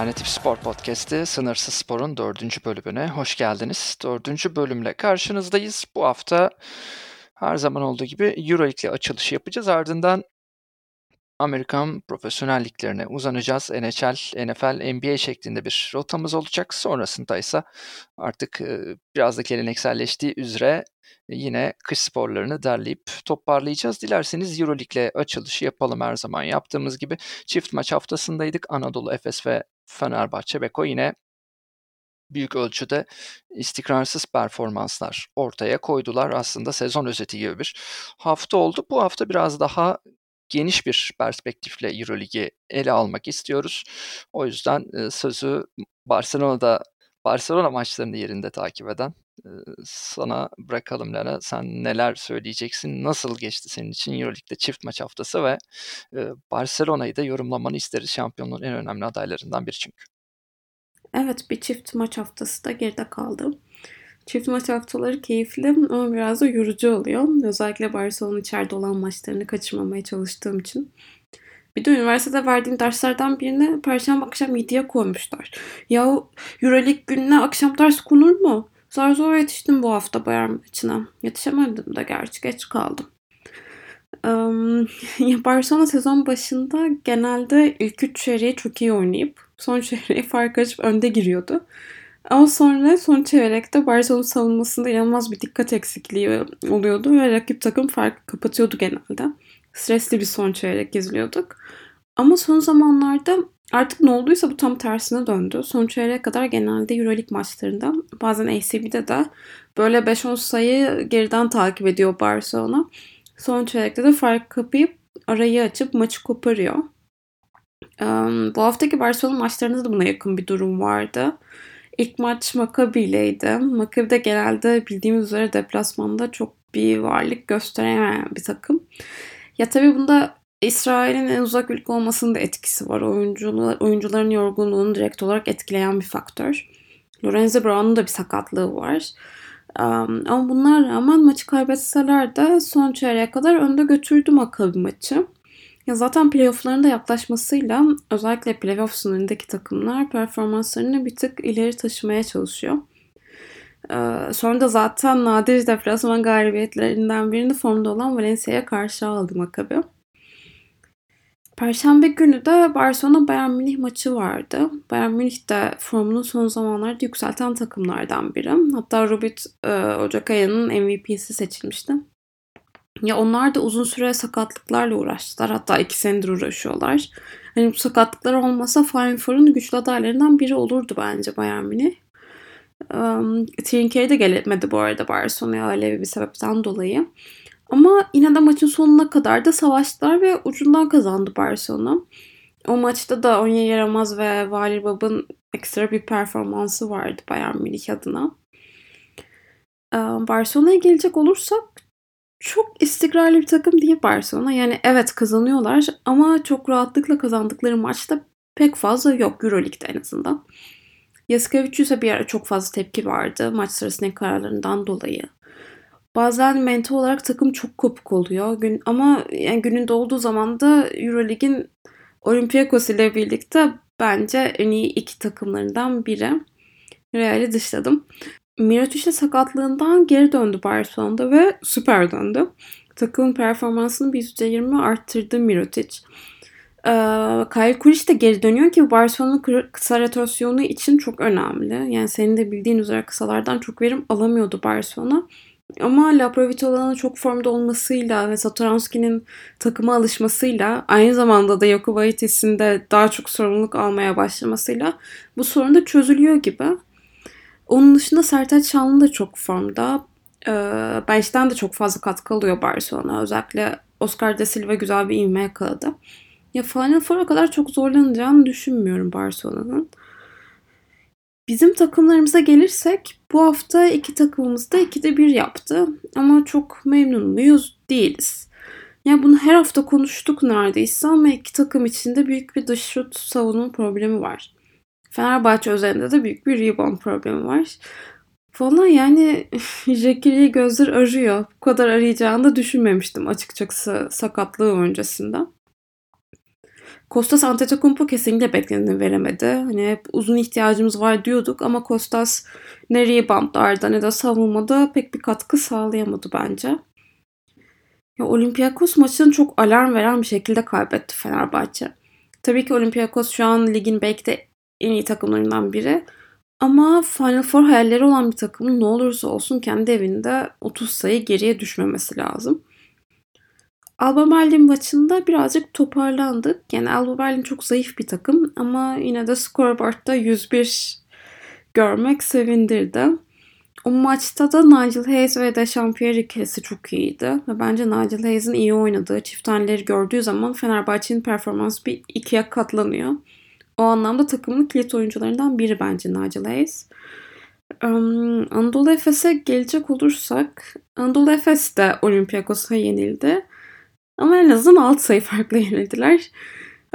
Alternatif Spor Podcast'i Sınırsız Spor'un dördüncü bölümüne hoş geldiniz. Dördüncü bölümle karşınızdayız. Bu hafta her zaman olduğu gibi Euroleague ile açılış yapacağız. Ardından Amerikan profesyonel liglerine uzanacağız. NHL, NFL, NBA şeklinde bir rotamız olacak. Sonrasında ise artık biraz da gelenekselleştiği üzere yine kış sporlarını derleyip toparlayacağız. Dilerseniz Euroleague ile açılışı yapalım her zaman yaptığımız gibi. Çift maç haftasındaydık. Anadolu Efes ve Fenerbahçe Beko yine büyük ölçüde istikrarsız performanslar ortaya koydular. Aslında sezon özeti gibi bir hafta oldu. Bu hafta biraz daha geniş bir perspektifle Euroligi ele almak istiyoruz. O yüzden sözü Barcelona'da Barcelona maçlarını yerinde takip eden sana bırakalım Lara. Sen neler söyleyeceksin? Nasıl geçti senin için Euroleague'de çift maç haftası ve Barcelona'yı da yorumlamanı isteriz. Şampiyonluğun en önemli adaylarından biri çünkü. Evet bir çift maç haftası da geride kaldı. Çift maç haftaları keyifli ama biraz da yorucu oluyor. Özellikle Barcelona içeride olan maçlarını kaçırmamaya çalıştığım için. Bir de üniversitede verdiğim derslerden birine perşembe akşam 7'ye koymuşlar. Ya Euroleague gününe akşam ders konur mu? Zar zor yetiştim bu hafta Bayern maçına. Yetişemedim de gerçi geç kaldım. Um, Barcelona sezon başında genelde ilk üç çeyreği çok iyi oynayıp son çeyreği fark açıp önde giriyordu. Ama sonra son çeyrekte Barcelona savunmasında inanılmaz bir dikkat eksikliği oluyordu ve rakip takım fark kapatıyordu genelde. Stresli bir son çeyrek izliyorduk. Ama son zamanlarda artık ne olduysa bu tam tersine döndü. Son çeyreğe kadar genelde Euroleague maçlarında bazen ACB'de de böyle 5-10 sayı geriden takip ediyor Barcelona. Son çeyrekte de fark kapayıp arayı açıp maçı koparıyor. bu haftaki Barcelona maçlarında da buna yakın bir durum vardı. İlk maç Maccabi ileydi. Maccabi de genelde bildiğimiz üzere deplasmanda çok bir varlık gösteremeyen bir takım. Ya tabii bunda İsrail'in en uzak ülke olmasının da etkisi var. Oyuncular, oyuncuların yorgunluğunu direkt olarak etkileyen bir faktör. Lorenzo Brown'un da bir sakatlığı var. Um, ama bunlar rağmen maçı kaybetseler de son çeyreğe kadar önde götürdü Maccabi maçı. Ya zaten playoff'ların da yaklaşmasıyla özellikle playoff sınırındaki takımlar performanslarını bir tık ileri taşımaya çalışıyor. Ee, sonra da zaten nadir deplasman galibiyetlerinden birini formda olan Valencia'ya karşı aldı Maccabi. Perşembe günü de Barcelona Bayern Münih maçı vardı. Bayern Münih de formunu son zamanlarda yükselten takımlardan biri. Hatta Rubit e, Ocak ayının MVP'si seçilmişti. Ya onlar da uzun süre sakatlıklarla uğraştılar. Hatta iki senedir uğraşıyorlar. Hani bu sakatlıklar olmasa Four'un güçlü adaylarından biri olurdu bence Bayern Münih. Um, Trinkeri de gelemedi bu arada Barcelona'ya öyle bir sebepten dolayı. Ama yine de maçın sonuna kadar da savaştılar ve ucundan kazandı Barcelona. O maçta da Onya Yaramaz ve Vali Bab'ın ekstra bir performansı vardı Bayern Münih adına. Barcelona'ya gelecek olursak çok istikrarlı bir takım değil Barcelona. Yani evet kazanıyorlar ama çok rahatlıkla kazandıkları maçta pek fazla yok Euroleague'de en azından. Yasikevicius'a bir ara çok fazla tepki vardı maç sırasındaki kararlarından dolayı. Bazen mental olarak takım çok kopuk oluyor. Gün, ama yani gününde olduğu zaman da Euroleague'in Olympiakos ile birlikte bence en iyi iki takımlarından biri. Real'i dışladım. Mirotic'in sakatlığından geri döndü Barcelona'da ve süper döndü. Takımın performansını bir %20 arttırdı Mirotic. Ee, Kyle Kuric de geri dönüyor ki Barcelona'nın kısa rotasyonu için çok önemli. Yani senin de bildiğin üzere kısalardan çok verim alamıyordu Barcelona. Ama Laprovitola'nın çok formda olmasıyla ve Satoranski'nin takıma alışmasıyla aynı zamanda da Jakubaitis'in de daha çok sorumluluk almaya başlamasıyla bu sorun da çözülüyor gibi. Onun dışında Sertaç Şanlı da çok formda. Ee, bench'ten de çok fazla katkı alıyor Barcelona. Özellikle Oscar da Silva güzel bir ivme yakaladı. Ya Final Four'a kadar çok zorlanacağını düşünmüyorum Barcelona'nın. Bizim takımlarımıza gelirsek bu hafta iki takımımız da ikide bir yaptı. Ama çok memnun muyuz? Değiliz. Ya bunu her hafta konuştuk neredeyse ama iki takım içinde büyük bir dış şut savunma problemi var. Fenerbahçe üzerinde de büyük bir rebound problemi var. Valla yani Jekiri'yi gözler arıyor. Bu kadar arayacağını da düşünmemiştim açıkçası sakatlığı öncesinde. Kostas Antetokounmpo kesinlikle bekleneni veremedi. Hani hep uzun ihtiyacımız var diyorduk ama Kostas ne reboundlarda ne de savunmada pek bir katkı sağlayamadı bence. Ya Olympiakos maçını çok alarm veren bir şekilde kaybetti Fenerbahçe. Tabii ki Olympiakos şu an ligin belki de en iyi takımlarından biri. Ama Final Four hayalleri olan bir takımın ne olursa olsun kendi evinde 30 sayı geriye düşmemesi lazım. Alba Berlin maçında birazcık toparlandık. Yani Alba Berlin çok zayıf bir takım ama yine de scoreboard'da 101 görmek sevindirdi. O maçta da Nigel Hayes ve Dechampierre ikilisi çok iyiydi. Ve bence Nigel Hayes'in iyi oynadığı çift taneleri gördüğü zaman Fenerbahçe'nin performansı bir ikiye katlanıyor. O anlamda takımın kilit oyuncularından biri bence Nigel Hayes. Um, Anadolu Efes'e gelecek olursak Anadolu Efes de Olympiakos'a yenildi. Ama en azından alt sayı farklı yenildiler.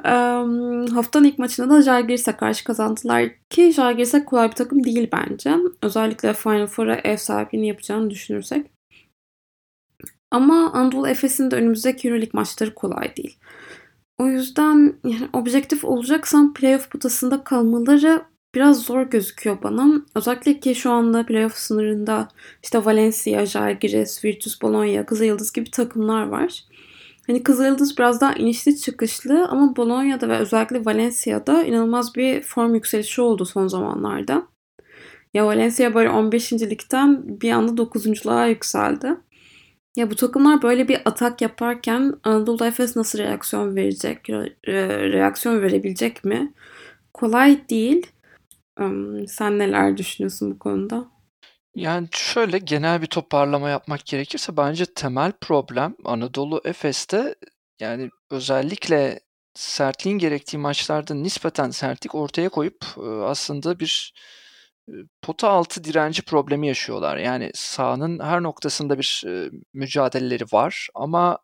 Um, haftanın ilk maçında da Jalgiris'e karşı kazandılar ki Jalgiris kolay bir takım değil bence. Özellikle Final Four'a ev sahipliğini yapacağını düşünürsek. Ama Anadolu Efes'in de önümüzdeki Euroleague maçları kolay değil. O yüzden yani objektif olacaksam playoff potasında kalmaları biraz zor gözüküyor bana. Özellikle ki şu anda playoff sınırında işte Valencia, Jalgiris, Virtus Bologna, Kızılyıldız gibi takımlar var. Hani Kızılyıldız biraz daha inişli çıkışlı ama Bologna'da ve özellikle Valencia'da inanılmaz bir form yükselişi oldu son zamanlarda. Ya Valencia böyle 15. ligden bir anda 9.luğa yükseldi. Ya bu takımlar böyle bir atak yaparken Anadolu Efes nasıl reaksiyon verecek, reaksiyon verebilecek mi? Kolay değil. Sen neler düşünüyorsun bu konuda? Yani şöyle genel bir toparlama yapmak gerekirse bence temel problem Anadolu Efes'te yani özellikle sertliğin gerektiği maçlarda nispeten sertlik ortaya koyup aslında bir pota altı direnci problemi yaşıyorlar. Yani sahanın her noktasında bir mücadeleleri var ama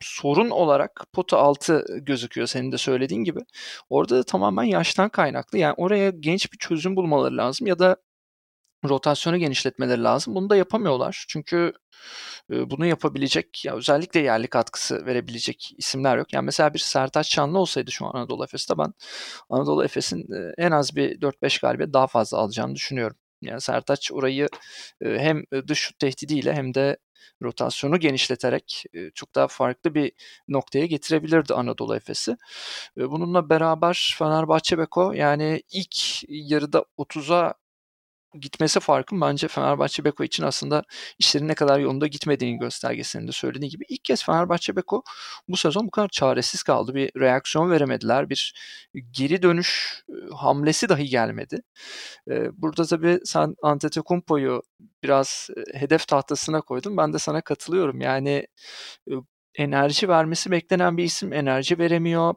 sorun olarak pota altı gözüküyor senin de söylediğin gibi. Orada da tamamen yaştan kaynaklı. Yani oraya genç bir çözüm bulmaları lazım ya da rotasyonu genişletmeleri lazım. Bunu da yapamıyorlar. Çünkü bunu yapabilecek ya özellikle yerli katkısı verebilecek isimler yok. Yani mesela bir Sertaç Çanlı olsaydı şu an Anadolu Efes'te ben Anadolu Efes'in en az bir 4-5 galibiyet daha fazla alacağını düşünüyorum. Yani Sertaç orayı hem dış şut tehdidiyle hem de rotasyonu genişleterek çok daha farklı bir noktaya getirebilirdi Anadolu Efes'i. Bununla beraber Fenerbahçe Beko yani ilk yarıda 30'a gitmesi farkın bence Fenerbahçe Beko için aslında işlerin ne kadar yolunda gitmediğini göstergesinde söylediği gibi ilk kez Fenerbahçe Beko bu sezon bu kadar çaresiz kaldı. Bir reaksiyon veremediler. Bir geri dönüş hamlesi dahi gelmedi. Burada tabii sen Antetokounmpo'yu biraz hedef tahtasına koydun. Ben de sana katılıyorum. Yani enerji vermesi beklenen bir isim enerji veremiyor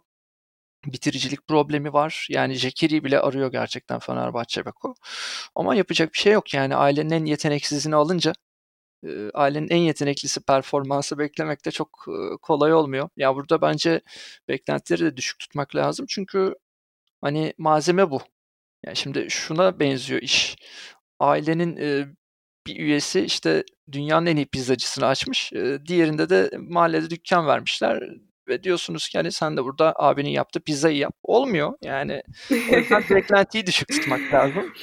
bitiricilik problemi var. Yani Jekiri bile arıyor gerçekten Fenerbahçe Beko. Ama yapacak bir şey yok. Yani ailenin en yeteneksizini alınca ailenin en yeteneklisi performansı beklemek de çok kolay olmuyor. Ya burada bence beklentileri de düşük tutmak lazım. Çünkü hani malzeme bu. Yani şimdi şuna benziyor iş. Ailenin bir üyesi işte dünyanın en iyi pizzacısını açmış. Diğerinde de mahallede dükkan vermişler ve diyorsunuz ki hani sen de burada abinin yaptığı pizzayı yap. Olmuyor yani. O yüzden beklentiyi düşük tutmak lazım.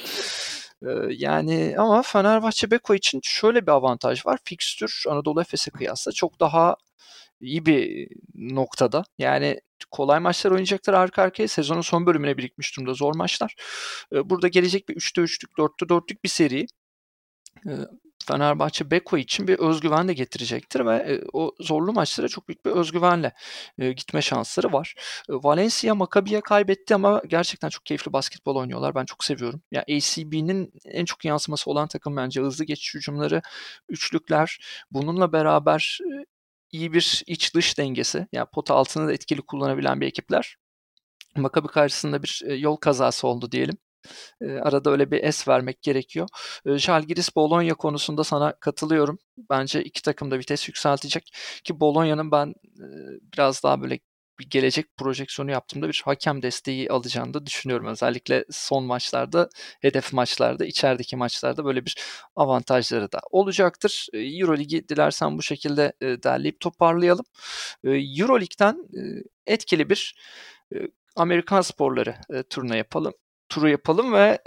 yani ama Fenerbahçe Beko için şöyle bir avantaj var. Fikstür Anadolu Efes'e kıyasla çok daha iyi bir noktada. Yani kolay maçlar oynayacaklar arka arkaya. Sezonun son bölümüne birikmiş durumda zor maçlar. Burada gelecek bir 3'te 3'lük, 4'te 4'lük bir seri. Fenerbahçe Beko için bir özgüven de getirecektir ve e, o zorlu maçlara çok büyük bir özgüvenle e, gitme şansları var. E, Valencia Maccabi'ye kaybetti ama gerçekten çok keyifli basketbol oynuyorlar. Ben çok seviyorum. Ya yani ACB'nin en çok yansıması olan takım bence hızlı geçiş hücumları, üçlükler. Bununla beraber iyi bir iç dış dengesi. Yani pota altını da etkili kullanabilen bir ekipler. Maccabi karşısında bir yol kazası oldu diyelim. Arada öyle bir es vermek gerekiyor. Žalgiris Bologna konusunda sana katılıyorum. Bence iki takım da vites yükseltecek ki Bologna'nın ben biraz daha böyle bir gelecek projeksiyonu yaptığımda bir hakem desteği alacağını da düşünüyorum. Özellikle son maçlarda, hedef maçlarda, içerideki maçlarda böyle bir avantajları da olacaktır. Euroligi dilersen bu şekilde derleyip toparlayalım. Euroleague'den etkili bir Amerikan sporları turuna yapalım. Turu yapalım ve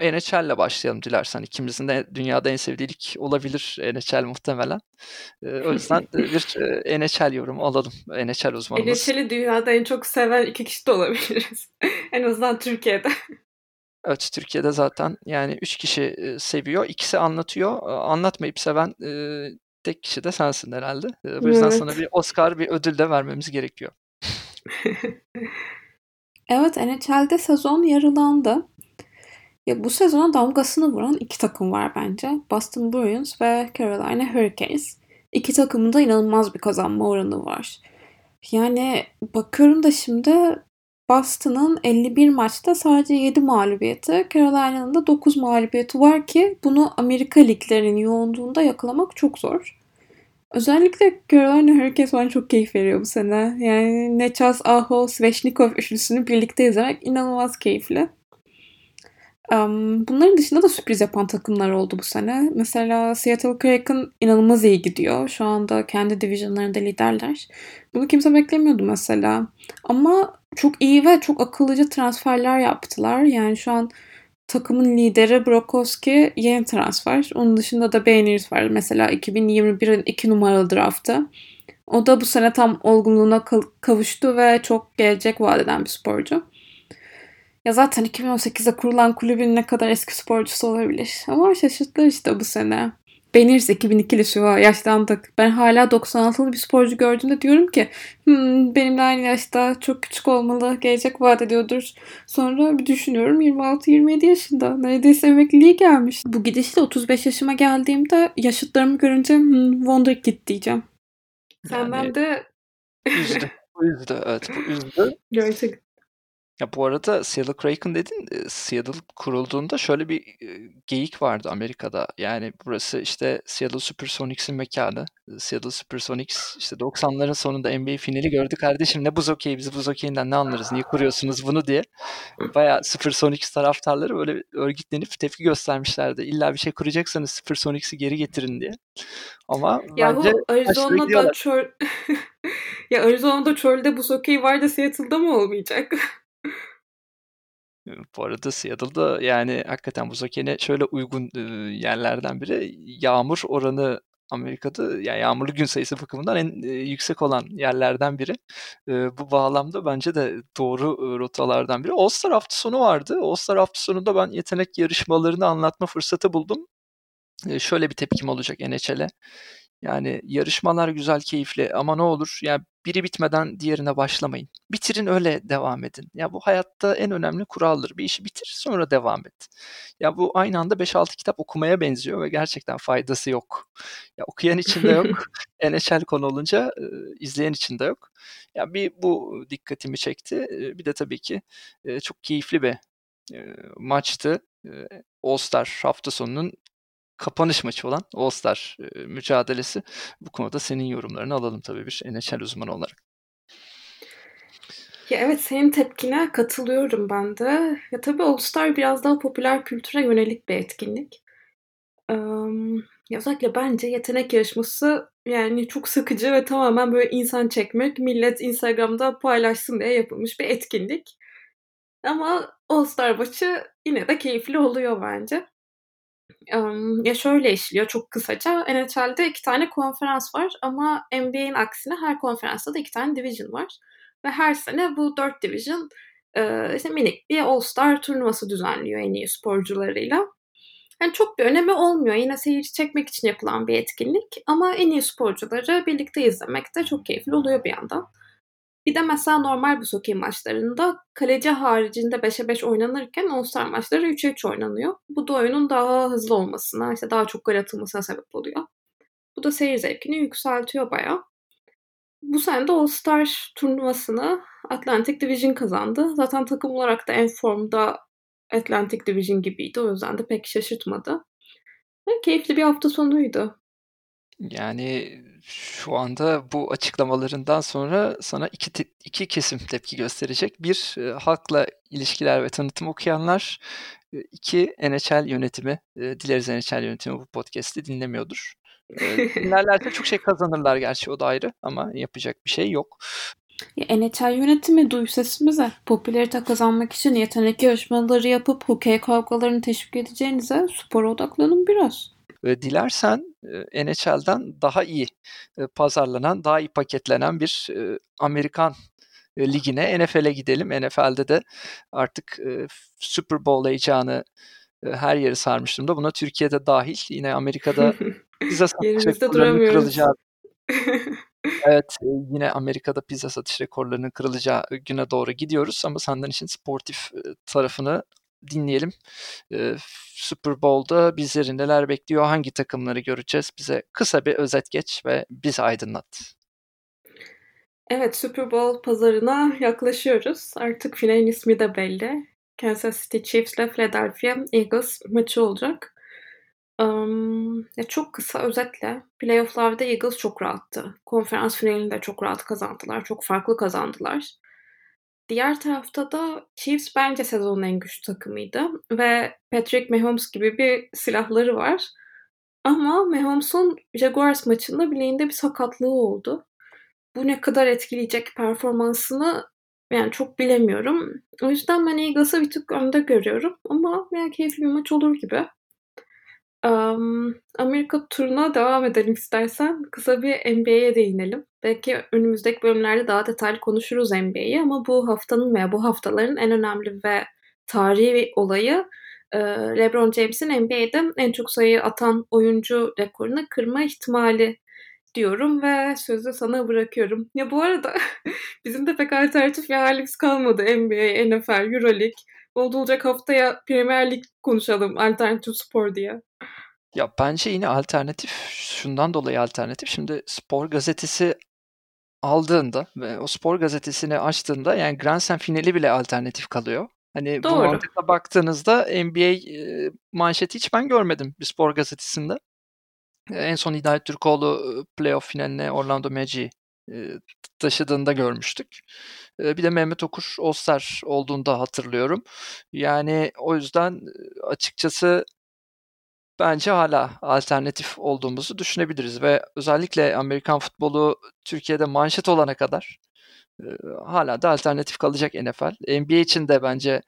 NHL ile başlayalım dilersen. İkimizin de dünyada en sevdiği lig olabilir NHL muhtemelen. o yüzden bir NHL yorumu alalım. NHL uzmanımız. NHL'i dünyada en çok seven iki kişi de olabiliriz. en azından Türkiye'de. Evet Türkiye'de zaten yani üç kişi seviyor. ikisi anlatıyor. Anlatmayıp seven tek kişi de sensin herhalde. Bu yüzden evet. sana bir Oscar bir ödül de vermemiz gerekiyor. evet NHL'de sezon yarılandı. Ya bu sezona damgasını vuran iki takım var bence. Boston Bruins ve Carolina Hurricanes. İki takımın da inanılmaz bir kazanma oranı var. Yani bakıyorum da şimdi Boston'ın 51 maçta sadece 7 mağlubiyeti, Carolina'nın da 9 mağlubiyeti var ki bunu Amerika liglerinin yoğunluğunda yakalamak çok zor. Özellikle Carolina Hurricanes bana çok keyif veriyor bu sene. Yani Nechas, Aho, Sveshnikov üçlüsünü birlikte izlemek inanılmaz keyifli. Um, bunların dışında da sürpriz yapan takımlar oldu bu sene. Mesela Seattle Kraken inanılmaz iyi gidiyor. Şu anda kendi divisionlarında liderler. Bunu kimse beklemiyordu mesela. Ama çok iyi ve çok akıllıca transferler yaptılar. Yani şu an takımın lideri Brokowski yeni transfer. Onun dışında da Beniers var. Mesela 2021'in 2 numaralı draftı. O da bu sene tam olgunluğuna kavuştu ve çok gelecek vadeden bir sporcu. Ya zaten 2018'de kurulan kulübün ne kadar eski sporcusu olabilir. Ama şaşırttılar işte bu sene. Benirs 2002'li şu yaşlandık. Ben hala 96'lı bir sporcu gördüğümde diyorum ki hmm, benimle aynı yaşta çok küçük olmalı, gelecek vaat ediyordur. Sonra bir düşünüyorum 26-27 yaşında. Neredeyse emekliliğe gelmiş. Bu gidişle 35 yaşıma geldiğimde yaşıtlarımı görünce hmm, Wonderkid diyeceğim. Senden yani, de üzdü. Üzdü evet bu üzdü. Gerçekten. Ya bu arada Seattle Kraken dedin. Seattle kurulduğunda şöyle bir geyik vardı Amerika'da. Yani burası işte Seattle Supersonics'in mekanı. Seattle Supersonics işte 90'ların sonunda NBA finali gördü. Kardeşim ne buz okeyi biz buz okeyinden ne anlarız? Niye kuruyorsunuz bunu diye. Baya Supersonics taraftarları böyle örgütlenip tepki göstermişlerdi. İlla bir şey kuracaksanız Supersonics'i geri getirin diye. Ama bence bu Arizona'da çöl... ya Arizona'da çölde buz okeyi var da Seattle'da mı olmayacak? Bu arada Seattle'da yani hakikaten buz okeyine şöyle uygun yerlerden biri. Yağmur oranı Amerika'da yani yağmurlu gün sayısı bakımından en yüksek olan yerlerden biri. bu bağlamda bence de doğru rotalardan biri. All-Star hafta sonu vardı. All-Star hafta sonunda ben yetenek yarışmalarını anlatma fırsatı buldum. şöyle bir tepkim olacak NHL'e. Yani yarışmalar güzel, keyifli ama ne olur yani biri bitmeden diğerine başlamayın. Bitirin öyle devam edin. Ya bu hayatta en önemli kuraldır. Bir işi bitir sonra devam et. Ya bu aynı anda 5-6 kitap okumaya benziyor ve gerçekten faydası yok. Ya okuyan için de yok. NHL konu olunca e, izleyen için de yok. Ya bir bu dikkatimi çekti. E, bir de tabii ki e, çok keyifli bir e, maçtı. E, All Star hafta sonunun kapanış maçı olan All-Star e, mücadelesi. Bu konuda senin yorumlarını alalım tabii bir NHL uzmanı olarak. Ya evet senin tepkine katılıyorum ben de. Ya tabii All-Star biraz daha popüler kültüre yönelik bir etkinlik. Um, özellikle bence yetenek yarışması yani çok sıkıcı ve tamamen böyle insan çekmek, millet Instagram'da paylaşsın diye yapılmış bir etkinlik. Ama All-Star maçı yine de keyifli oluyor bence ya şöyle işliyor çok kısaca. NHL'de iki tane konferans var ama NBA'in aksine her konferansta da iki tane division var. Ve her sene bu dört division işte minik bir All-Star turnuvası düzenliyor en iyi sporcularıyla. Yani çok bir önemi olmuyor. Yine seyirci çekmek için yapılan bir etkinlik. Ama en iyi sporcuları birlikte izlemek de çok keyifli oluyor bir yandan. Bir de mesela normal bu hokey maçlarında kaleci haricinde 5'e 5 oynanırken All-Star maçları 3'e 3 oynanıyor. Bu da oyunun daha hızlı olmasına, işte daha çok gol atılmasına sebep oluyor. Bu da seyir zevkini yükseltiyor bayağı. Bu sene de All-Star turnuvasını Atlantic Division kazandı. Zaten takım olarak da en formda Atlantic Division gibiydi. O yüzden de pek şaşırtmadı. Ve keyifli bir hafta sonuydu. Yani şu anda bu açıklamalarından sonra sana iki, te- iki kesim tepki gösterecek. Bir, e, halkla ilişkiler ve tanıtım okuyanlar. E, iki, NHL yönetimi. E, dileriz NHL yönetimi bu podcast'i dinlemiyordur. E, dinlerlerse çok şey kazanırlar gerçi o da ayrı ama yapacak bir şey yok. Ya, NHL yönetimi duy sesimize. Popülarite kazanmak için yetenek yarışmaları yapıp hokey kavgalarını teşvik edeceğinize spora odaklanın biraz. Dilersen e, NHL'den daha iyi e, pazarlanan, daha iyi paketlenen bir e, Amerikan e, ligine, NFL'e gidelim. NFL'de de artık e, Super Bowl heyecanı e, her yeri sarmış durumda. Buna Türkiye'de dahil. Yine Amerika'da pizza satış rekorlarının kırılacağı Evet, yine Amerika'da pizza satış rekorlarının kırılacağı güne doğru gidiyoruz ama senden için sportif tarafını dinleyelim. E, Super Bowl'da bizleri neler bekliyor, hangi takımları göreceğiz? Bize kısa bir özet geç ve bizi aydınlat. Evet, Super Bowl pazarına yaklaşıyoruz. Artık finalin ismi de belli. Kansas City Chiefs ile Philadelphia Eagles maçı olacak. Um, ya çok kısa özetle playoff'larda Eagles çok rahattı. Konferans finalinde çok rahat kazandılar. Çok farklı kazandılar. Diğer tarafta da Chiefs bence sezonun en güçlü takımıydı. Ve Patrick Mahomes gibi bir silahları var. Ama Mahomes'un Jaguars maçında bileğinde bir sakatlığı oldu. Bu ne kadar etkileyecek performansını yani çok bilemiyorum. O yüzden ben Eagles'ı bir tık önde görüyorum. Ama yani keyifli bir maç olur gibi. Um, Amerika turuna devam edelim istersen. Kısa bir NBA'ye değinelim. Belki önümüzdeki bölümlerde daha detaylı konuşuruz NBA'yi ama bu haftanın veya bu haftaların en önemli ve tarihi olayı LeBron James'in NBA'de en çok sayı atan oyuncu rekorunu kırma ihtimali diyorum ve sözü sana bırakıyorum. Ya bu arada bizim de pek alternatif bir halimiz kalmadı. NBA, NFL, Euroleague. Oldu olacak haftaya Premier Lig konuşalım alternatif spor diye. Ya bence yine alternatif şundan dolayı alternatif. Şimdi spor gazetesi aldığında ve o spor gazetesini açtığında yani Grand Slam finali bile alternatif kalıyor. Hani Doğru. bu mantıkla baktığınızda NBA e, manşeti hiç ben görmedim bir spor gazetesinde. En son Hidayet Türkoğlu playoff finaline Orlando Magic'i taşıdığında görmüştük. Bir de Mehmet Okur All-Star olduğunda hatırlıyorum. Yani o yüzden açıkçası bence hala alternatif olduğumuzu düşünebiliriz ve özellikle Amerikan futbolu Türkiye'de manşet olana kadar hala da alternatif kalacak NFL. NBA için de bence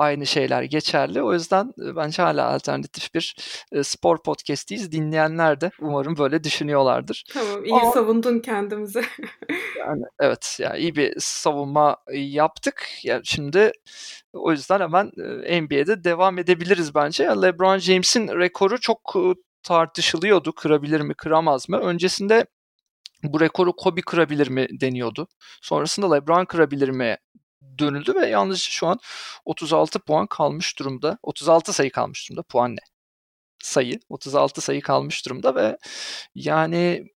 aynı şeyler geçerli. O yüzden bence hala alternatif bir spor podcast'iyiz. Dinleyenler de umarım böyle düşünüyorlardır. Tamam iyi Ama, savundun kendimizi. yani evet yani iyi bir savunma yaptık. Yani şimdi o yüzden hemen NBA'de devam edebiliriz bence. LeBron James'in rekoru çok tartışılıyordu. Kırabilir mi, kıramaz mı? Öncesinde bu rekoru Kobe kırabilir mi deniyordu. Sonrasında LeBron kırabilir mi dönüldü ve yalnız şu an 36 puan kalmış durumda. 36 sayı kalmış durumda. Puan ne? Sayı. 36 sayı kalmış durumda ve yani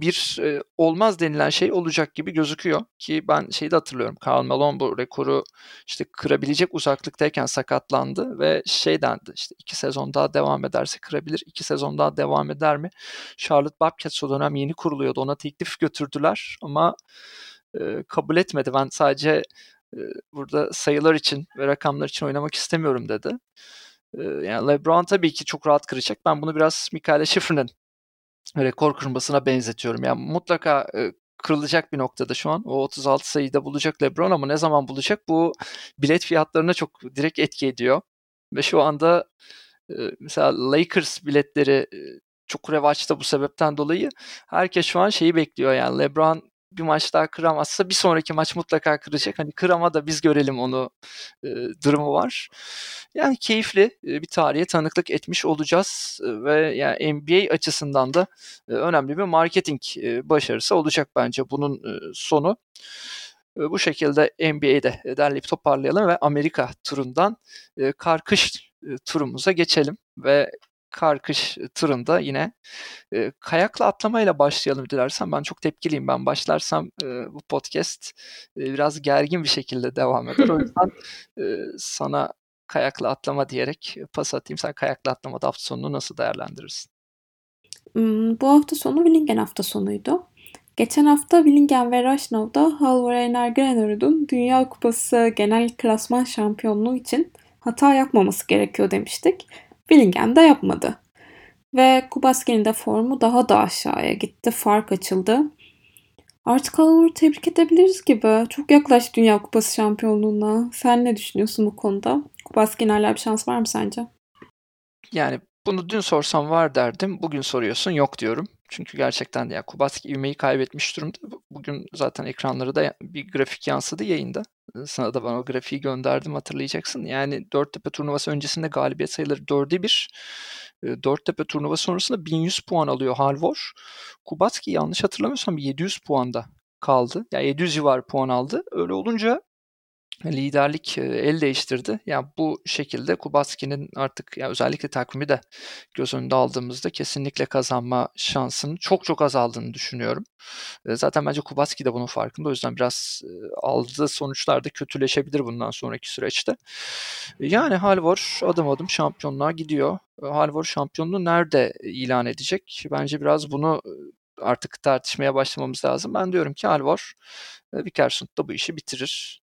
bir e, olmaz denilen şey olacak gibi gözüküyor ki ben şeyi de hatırlıyorum. Karl Malone bu rekoru işte kırabilecek uzaklıktayken sakatlandı ve şey dendi işte iki sezon daha devam ederse kırabilir. iki sezon daha devam eder mi? Charlotte Bobcats o dönem yeni kuruluyordu. Ona teklif götürdüler ama e, kabul etmedi. Ben sadece burada sayılar için ve rakamlar için oynamak istemiyorum dedi. yani LeBron tabii ki çok rahat kıracak. Ben bunu biraz Mikael Schiffer'ın rekor kırmasına benzetiyorum. Yani mutlaka kırılacak bir noktada şu an. O 36 sayıda bulacak LeBron ama ne zaman bulacak? Bu bilet fiyatlarına çok direkt etki ediyor. Ve şu anda mesela Lakers biletleri çok revaçta bu sebepten dolayı. Herkes şu an şeyi bekliyor yani LeBron bir maç daha kıramazsa bir sonraki maç mutlaka kıracak. Hani kırama da biz görelim onu e, durumu var. Yani keyifli e, bir tarihe tanıklık etmiş olacağız e, ve yani NBA açısından da e, önemli bir marketing e, başarısı olacak bence bunun e, sonu. E, bu şekilde NBA'de derleyip toparlayalım ve Amerika turundan e, kar-kış e, turumuza geçelim ve kar-kış turunda yine e, kayakla atlamayla başlayalım dilersen. Ben çok tepkiliyim. Ben başlarsam e, bu podcast e, biraz gergin bir şekilde devam eder. O yüzden e, sana kayakla atlama diyerek pas atayım. Sen kayakla atlamada hafta sonunu nasıl değerlendirirsin? Hmm, bu hafta sonu Willingen hafta sonuydu. Geçen hafta Willingen ve Raşnov'da Halvor Einar Granerud'un Dünya Kupası genel klasman şampiyonluğu için hata yapmaması gerekiyor demiştik. Billingen de yapmadı. Ve Kubaskin'in de formu daha da aşağıya gitti. Fark açıldı. Artık Halvor'u tebrik edebiliriz gibi. Çok yaklaştı Dünya Kupası şampiyonluğuna. Sen ne düşünüyorsun bu konuda? Kubaskin hala bir şans var mı sence? Yani bunu dün sorsam var derdim. Bugün soruyorsun yok diyorum. Çünkü gerçekten de ya Kubatski ivmeyi kaybetmiş durumda. Bugün zaten ekranları da bir grafik yansıdı yayında. Sana da ben o grafiği gönderdim hatırlayacaksın. Yani Dörttepe turnuvası öncesinde galibiyet sayıları 4'e 1. Dörttepe turnuvası sonrasında 1100 puan alıyor Halvor. Kubatski yanlış hatırlamıyorsam 700 puanda kaldı. Yani 700 civarı puan aldı. Öyle olunca liderlik el değiştirdi. Yani bu şekilde Kubatski'nin artık yani özellikle takvimi de göz önünde aldığımızda kesinlikle kazanma şansının çok çok azaldığını düşünüyorum. Zaten bence Kubatski de bunun farkında. O yüzden biraz aldığı sonuçlar da kötüleşebilir bundan sonraki süreçte. Yani Halvor adım adım şampiyonluğa gidiyor. Halvor şampiyonluğu nerede ilan edecek? Bence biraz bunu artık tartışmaya başlamamız lazım. Ben diyorum ki Halvor Vikersund'da bu işi bitirir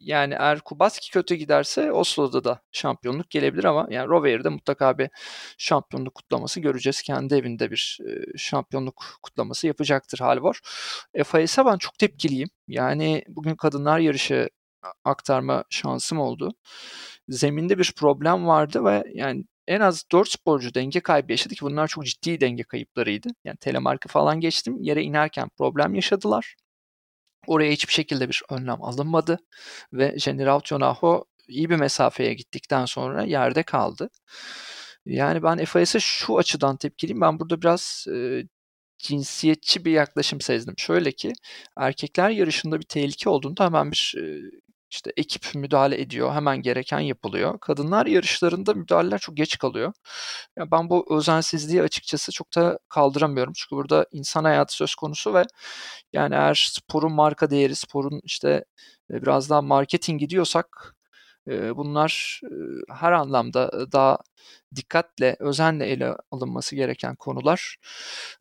yani eğer Kubatski kötü giderse Oslo'da da şampiyonluk gelebilir ama yani Rovier'de mutlaka bir şampiyonluk kutlaması göreceğiz. Kendi evinde bir şampiyonluk kutlaması yapacaktır Halvor. FIS'e ben çok tepkiliyim. Yani bugün kadınlar yarışı aktarma şansım oldu. Zeminde bir problem vardı ve yani en az 4 sporcu denge kaybı yaşadı ki bunlar çok ciddi denge kayıplarıydı. Yani telemarkı falan geçtim. Yere inerken problem yaşadılar. Oraya hiçbir şekilde bir önlem alınmadı ve General Tionaho iyi bir mesafeye gittikten sonra yerde kaldı. Yani ben FIS'e şu açıdan tepkiliyim. Ben burada biraz e, cinsiyetçi bir yaklaşım sezdim. Şöyle ki erkekler yarışında bir tehlike olduğunda hemen bir e, işte ekip müdahale ediyor. Hemen gereken yapılıyor. Kadınlar yarışlarında müdahaleler çok geç kalıyor. Ya ben bu özensizliği açıkçası çok da kaldıramıyorum. Çünkü burada insan hayatı söz konusu ve yani eğer sporun marka değeri, sporun işte e, biraz daha marketing gidiyorsak bunlar her anlamda daha dikkatle, özenle ele alınması gereken konular.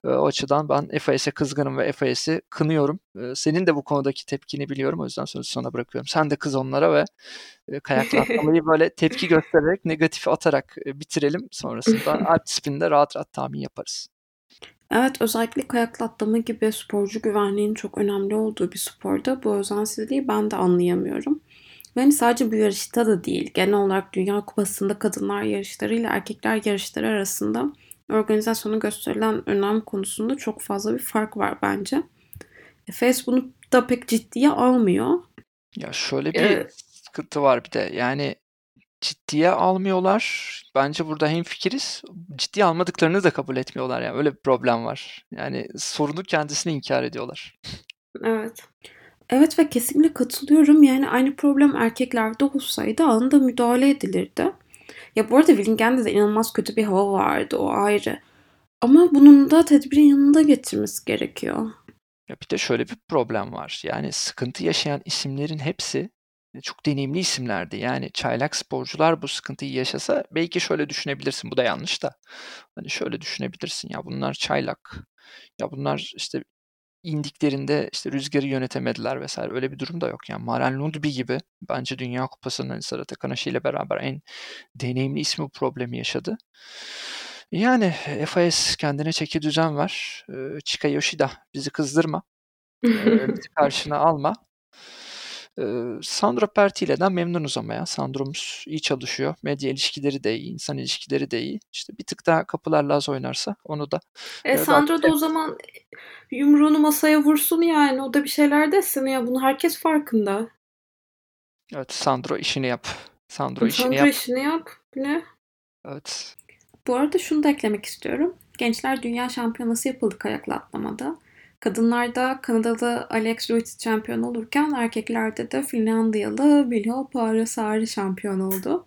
O açıdan ben FAS'e kızgınım ve FAS'i kınıyorum. Senin de bu konudaki tepkini biliyorum. O yüzden sözü sana bırakıyorum. Sen de kız onlara ve kayakla atlamayı böyle tepki göstererek, negatif atarak bitirelim. Sonrasında alt spinde rahat rahat tahmin yaparız. Evet, özellikle kayakla atlama gibi sporcu güvenliğinin çok önemli olduğu bir sporda bu özensizliği ben de anlayamıyorum. Ve hani sadece bu yarışta da değil, genel olarak Dünya Kupası'nda kadınlar yarışları ile erkekler yarışları arasında organizasyonu gösterilen önem konusunda çok fazla bir fark var bence. Efes bunu da pek ciddiye almıyor. Ya şöyle bir evet. sıkıntı var bir de. Yani ciddiye almıyorlar. Bence burada hem fikiriz. Ciddiye almadıklarını da kabul etmiyorlar. Yani öyle bir problem var. Yani sorunu kendisini inkar ediyorlar. Evet. Evet ve kesinlikle katılıyorum. Yani aynı problem erkeklerde olsaydı anında müdahale edilirdi. Ya bu arada Willingen'de de inanılmaz kötü bir hava vardı o ayrı. Ama bunun da tedbirin yanında getirmesi gerekiyor. Ya bir de şöyle bir problem var. Yani sıkıntı yaşayan isimlerin hepsi çok deneyimli isimlerdi. Yani çaylak sporcular bu sıkıntıyı yaşasa belki şöyle düşünebilirsin. Bu da yanlış da. Hani şöyle düşünebilirsin ya bunlar çaylak. Ya bunlar işte indiklerinde işte rüzgarı yönetemediler vesaire öyle bir durum da yok. Yani Maren Lundby gibi bence Dünya Kupası'nın hani Takanashi ile beraber en deneyimli ismi bu problemi yaşadı. Yani FIS kendine çeki düzen ver. Chika Yoshida bizi kızdırma. karşına alma. Sandro Pertile'den memnunuz ama ya. Sandro'muz iyi çalışıyor. Medya ilişkileri de iyi, insan ilişkileri de iyi. İşte bir tık daha kapılarla az oynarsa onu da. E, Sandro da o zaman yumruğunu masaya vursun yani. O da bir şeyler desin ya. Bunu herkes farkında. Evet Sandro işini yap. Sandro, Sandro işini yap. işini yap. Ne? Evet. Bu arada şunu da eklemek istiyorum. Gençler Dünya Şampiyonası yapıldı kayakla atlamada. Kadınlarda Kanadalı Alex Ruiz şampiyon olurken erkeklerde de Finlandiyalı Vilho Paarasari şampiyon oldu.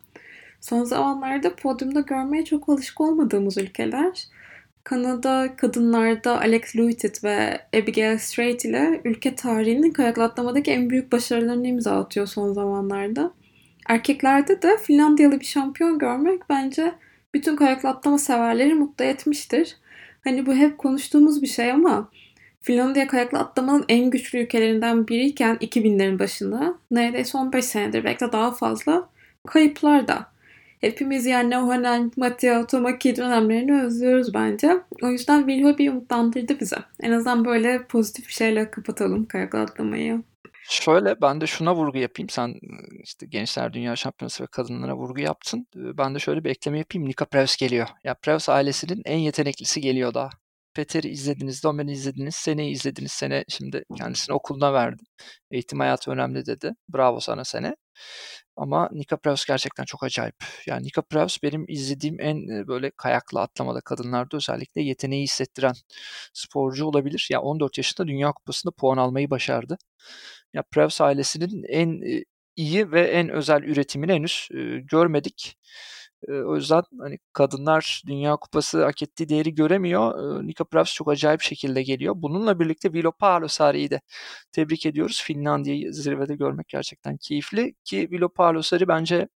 Son zamanlarda podyumda görmeye çok alışık olmadığımız ülkeler. Kanada kadınlarda Alex Lewitted ve Abigail Strait ile ülke tarihinin kayaklatlamadaki en büyük başarılarını imza atıyor son zamanlarda. Erkeklerde de Finlandiyalı bir şampiyon görmek bence bütün kayaklatlama severleri mutlu etmiştir. Hani bu hep konuştuğumuz bir şey ama Finlandiya kayakla atlamanın en güçlü ülkelerinden biriyken 2000'lerin başında neredeyse 15 senedir belki de daha fazla kayıplar da. hepimiz yani Ohanen, Mattia, Tomaki dönemlerini özlüyoruz bence. O yüzden Will Hobby umutlandırdı bize. En azından böyle pozitif bir şeyle kapatalım kayakla atlamayı. Şöyle ben de şuna vurgu yapayım. Sen işte Gençler Dünya Şampiyonası ve kadınlara vurgu yaptın. Ben de şöyle bir ekleme yapayım. Nika Prevs geliyor. Ya Prevs ailesinin en yeteneklisi geliyor daha. Peter'i izlediniz, Domen'i izlediniz, Sene'yi izlediniz. Sene şimdi kendisini okuluna verdi. Eğitim hayatı önemli dedi. Bravo sana Sene. Ama Nika Prevs gerçekten çok acayip. Yani Nika Prevs benim izlediğim en böyle kayakla atlamada kadınlarda özellikle yeteneği hissettiren sporcu olabilir. Ya yani 14 yaşında Dünya Kupası'nda puan almayı başardı. Ya Prevs ailesinin en iyi ve en özel üretimini henüz görmedik. O yüzden hani kadınlar Dünya Kupası hak ettiği değeri göremiyor. Nika Prevs çok acayip şekilde geliyor. Bununla birlikte Vilo Paolo Sari'yi de tebrik ediyoruz. Finlandiya'yı zirvede görmek gerçekten keyifli ki Vilo Paolo Sari bence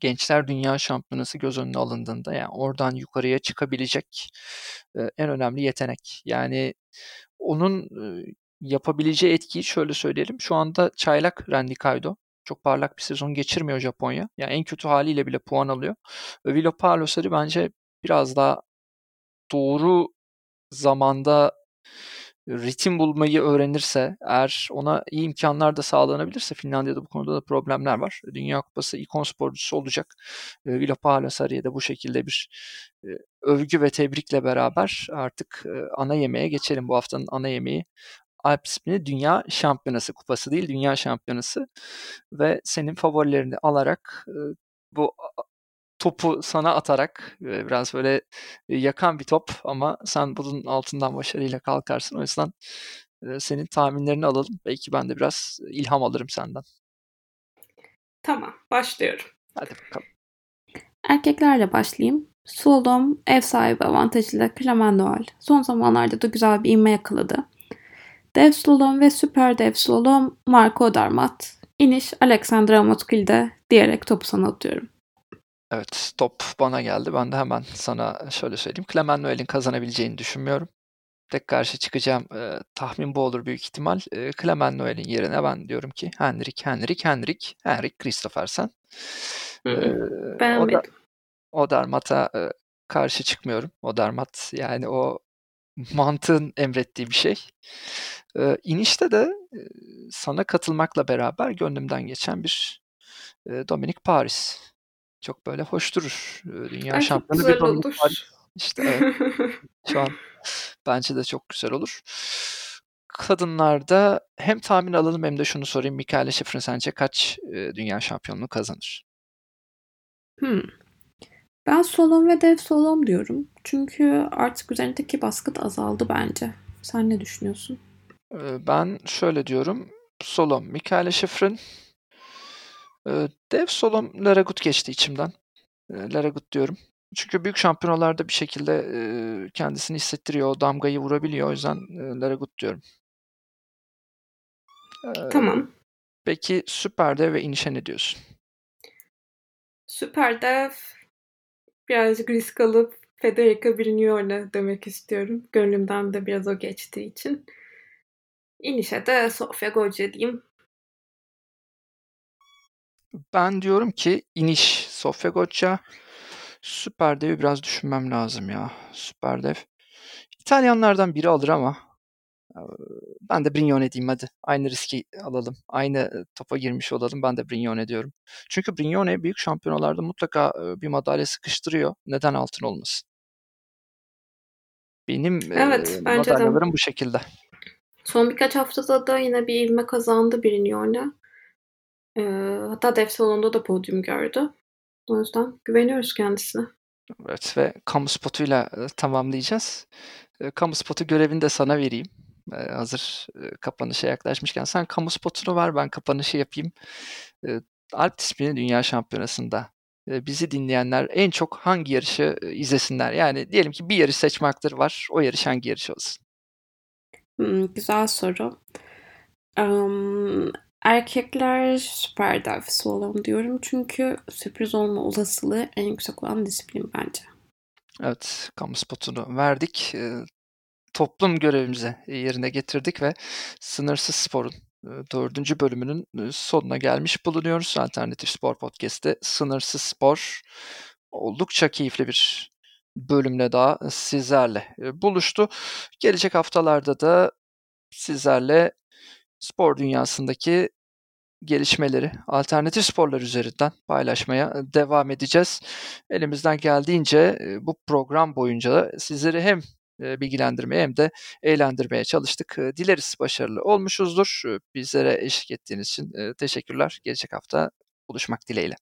Gençler Dünya Şampiyonası göz önüne alındığında yani oradan yukarıya çıkabilecek en önemli yetenek. Yani onun yapabileceği etkiyi şöyle söyleyelim. Şu anda çaylak Randy Kaido. Çok parlak bir sezon geçirmiyor Japonya. Yani en kötü haliyle bile puan alıyor. Vilo Palosari bence biraz daha doğru zamanda ritim bulmayı öğrenirse, eğer ona iyi imkanlar da sağlanabilirse Finlandiya'da bu konuda da problemler var. Dünya Kupası ikon sporcusu olacak. Vila Palasari'ye de bu şekilde bir övgü ve tebrikle beraber artık ana yemeğe geçelim. Bu haftanın ana yemeği Alp ismini Dünya Şampiyonası kupası değil, Dünya Şampiyonası ve senin favorilerini alarak bu topu sana atarak biraz böyle yakan bir top ama sen bunun altından başarıyla kalkarsın. O yüzden senin tahminlerini alalım. Belki ben de biraz ilham alırım senden. Tamam, başlıyorum. Hadi bakalım. Erkeklerle başlayayım. Suldom ev sahibi avantajıyla Clement Noel. Son zamanlarda da güzel bir inme yakaladı. Dev slalom ve süper dev slalom Marco Odermatt. İniş Alexandra Motkil'de diyerek topu sana atıyorum. Evet top bana geldi. Ben de hemen sana şöyle söyleyeyim. Clement Noel'in kazanabileceğini düşünmüyorum. Tek karşı çıkacağım e, tahmin bu olur büyük ihtimal. E, Clement Noel'in yerine ben diyorum ki Henrik, Henrik, Henrik, Henrik Christophersen. E, Beğenmedim. Odermatt'a e, karşı çıkmıyorum. Odermatt yani o mantığın emrettiği bir şey. E, inişte de sana katılmakla beraber gönlümden geçen bir e, Dominic Paris. Çok böyle hoş durur. Dünya Ay, şampiyonu bir Dominic Paris. İşte evet. Şu an bence de çok güzel olur. Kadınlarda hem tahmin alalım hem de şunu sorayım. Mikaela Schifrin sence kaç e, dünya şampiyonluğu kazanır? Hmm. Ben solom ve dev solom diyorum. Çünkü artık üzerindeki baskı da azaldı bence. Sen ne düşünüyorsun? Ben şöyle diyorum. Solom Mikaela Schifrin. Dev solom Laragut geçti içimden. Laragut diyorum. Çünkü büyük şampiyonalarda bir şekilde kendisini hissettiriyor. O damgayı vurabiliyor. O yüzden Laragut diyorum. Tamam. Peki Süper Dev ve inişe ne diyorsun? Süper Dev birazcık risk alıp Federica Brignone demek istiyorum. Gönlümden de biraz o geçtiği için. İnişe de Sofia Goggia diyeyim. Ben diyorum ki iniş Sofia Goggia. Süper Dev'i biraz düşünmem lazım ya. Süper Dev. İtalyanlardan biri alır ama ben de Brignone diyeyim hadi. Aynı riski alalım. Aynı topa girmiş olalım. Ben de Brignone diyorum. Çünkü Brignone büyük şampiyonalarda mutlaka bir madalya sıkıştırıyor. Neden altın olmasın? Benim evet, e, bence madalyalarım de. bu şekilde. Son birkaç haftada da yine bir ivme kazandı Brignone. Ee, hatta dev salonunda da podyum gördü. O yüzden güveniyoruz kendisine. Evet ve kamu spotuyla e, tamamlayacağız. E, kamu spotu görevini de sana vereyim. E, hazır e, kapanışa yaklaşmışken sen kamu spotunu ver ben kapanışı yapayım. E, Alp disiplini Dünya Şampiyonası'nda e, bizi dinleyenler en çok hangi yarışı e, izlesinler? Yani diyelim ki bir yarış seçme hakları var. O yarış hangi yarış olsun? Hmm, güzel soru. Um, erkekler süper dive slalom diyorum. Çünkü sürpriz olma olasılığı en yüksek olan disiplin bence. Evet, kamu spotunu verdik. E, toplum görevimizi yerine getirdik ve Sınırsız Spor'un Eee, 4. bölümünün, ııı, sonuna gelmiş bulunuyoruz. Alternatif Spor Podcast'te Sınırsız Spor oldukça keyifli bir bölümle daha sizlerle, buluştu. Gelecek haftalarda da sizlerle spor dünyasındaki gelişmeleri alternatif sporlar üzerinden paylaşmaya devam edeceğiz. Elimizden geldiğince, bu program boyunca sizleri hem, bilgilendirmeye hem de eğlendirmeye çalıştık. Eee, dileriz başarılı olmuşuzdur. Eee, bizlere eşlik ettiğiniz için, teşekkürler. Gelecek hafta buluşmak dileğiyle.